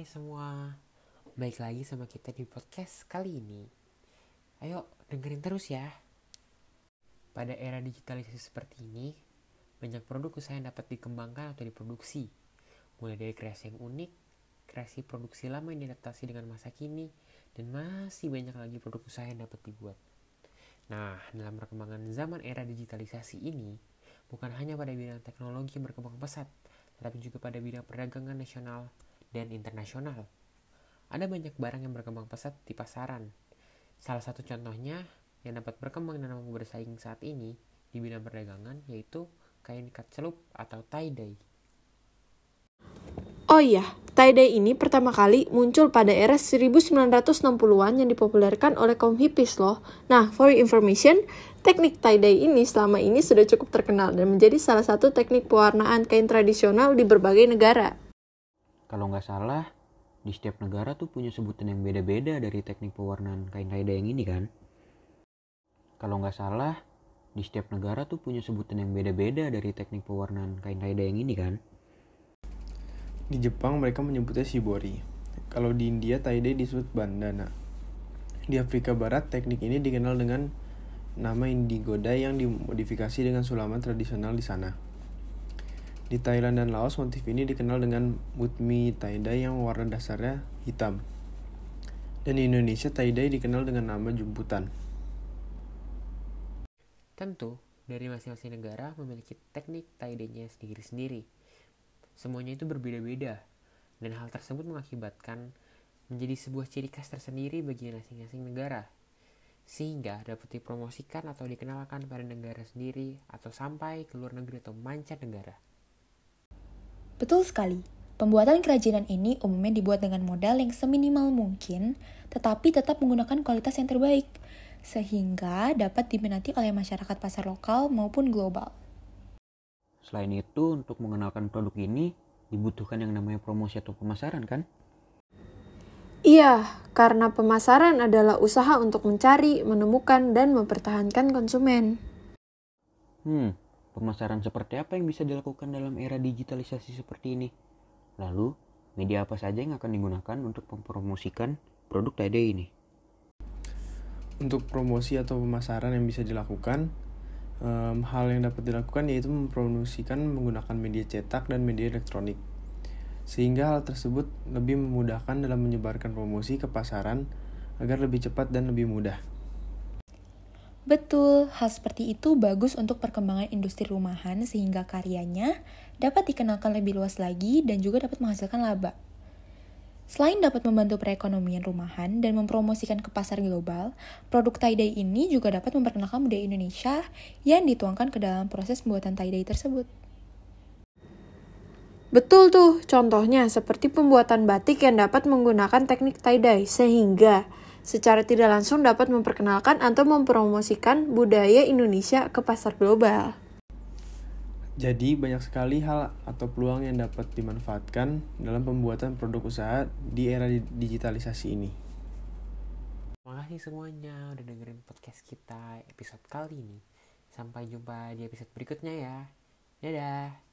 Hai semua, baik lagi sama kita di podcast kali ini. Ayo dengerin terus ya. Pada era digitalisasi seperti ini, banyak produk usaha yang dapat dikembangkan atau diproduksi. Mulai dari kreasi yang unik, kreasi produksi lama yang diadaptasi dengan masa kini, dan masih banyak lagi produk usaha yang dapat dibuat. Nah, dalam perkembangan zaman era digitalisasi ini, bukan hanya pada bidang teknologi yang berkembang pesat, tetapi juga pada bidang perdagangan nasional dan internasional. Ada banyak barang yang berkembang pesat di pasaran. Salah satu contohnya yang dapat berkembang dan mampu bersaing saat ini di bidang perdagangan yaitu kain ikat celup atau tie-dye. Oh iya, tie-dye ini pertama kali muncul pada era 1960-an yang dipopulerkan oleh kaum hippies loh. Nah, for your information, teknik tie-dye ini selama ini sudah cukup terkenal dan menjadi salah satu teknik pewarnaan kain tradisional di berbagai negara. Kalau nggak salah, di setiap negara tuh punya sebutan yang beda-beda dari teknik pewarnaan kain tie-dye yang ini kan? Kalau nggak salah, di setiap negara tuh punya sebutan yang beda-beda dari teknik pewarnaan kain tie-dye yang ini kan? Di Jepang mereka menyebutnya shibori. Kalau di India tie-dye disebut bandana. Di Afrika Barat teknik ini dikenal dengan nama indigo dye yang dimodifikasi dengan sulaman tradisional di sana. Di Thailand dan Laos motif ini dikenal dengan mutmi tie-dye yang warna dasarnya hitam. Dan di Indonesia tie-dye dikenal dengan nama jumputan. Tentu, dari masing-masing negara memiliki teknik tie-dye-nya sendiri-sendiri. Semuanya itu berbeda-beda, dan hal tersebut mengakibatkan menjadi sebuah ciri khas tersendiri bagi masing-masing negara, sehingga dapat dipromosikan atau dikenalkan pada negara sendiri atau sampai ke luar negeri atau mancanegara. Betul sekali. Pembuatan kerajinan ini umumnya dibuat dengan modal yang seminimal mungkin, tetapi tetap menggunakan kualitas yang terbaik, sehingga dapat diminati oleh masyarakat pasar lokal maupun global. Selain itu, untuk mengenalkan produk ini, dibutuhkan yang namanya promosi atau pemasaran kan? Iya, karena pemasaran adalah usaha untuk mencari, menemukan, dan mempertahankan konsumen. Hmm, pemasaran seperti apa yang bisa dilakukan dalam era digitalisasi seperti ini? Lalu, media apa saja yang akan digunakan untuk mempromosikan produk tie-dye ini? Untuk promosi atau pemasaran yang bisa dilakukan, um, hal yang dapat dilakukan yaitu mempromosikan menggunakan media cetak dan media elektronik. Sehingga hal tersebut lebih memudahkan dalam menyebarkan promosi ke pasaran agar lebih cepat dan lebih mudah. Betul, hal seperti itu bagus untuk perkembangan industri rumahan sehingga karyanya dapat dikenalkan lebih luas lagi dan juga dapat menghasilkan laba. Selain dapat membantu perekonomian rumahan dan mempromosikan ke pasar global, produk tie-dye ini juga dapat memperkenalkan budaya Indonesia yang dituangkan ke dalam proses pembuatan tie-dye tersebut. Betul tuh, contohnya seperti pembuatan batik yang dapat menggunakan teknik tie-dye, sehingga secara tidak langsung dapat memperkenalkan atau mempromosikan budaya Indonesia ke pasar global. Jadi banyak sekali hal atau peluang yang dapat dimanfaatkan dalam pembuatan produk usaha di era digitalisasi ini. Terima kasih semuanya udah dengerin podcast kita episode kali ini. Sampai jumpa di episode berikutnya ya. Dadah.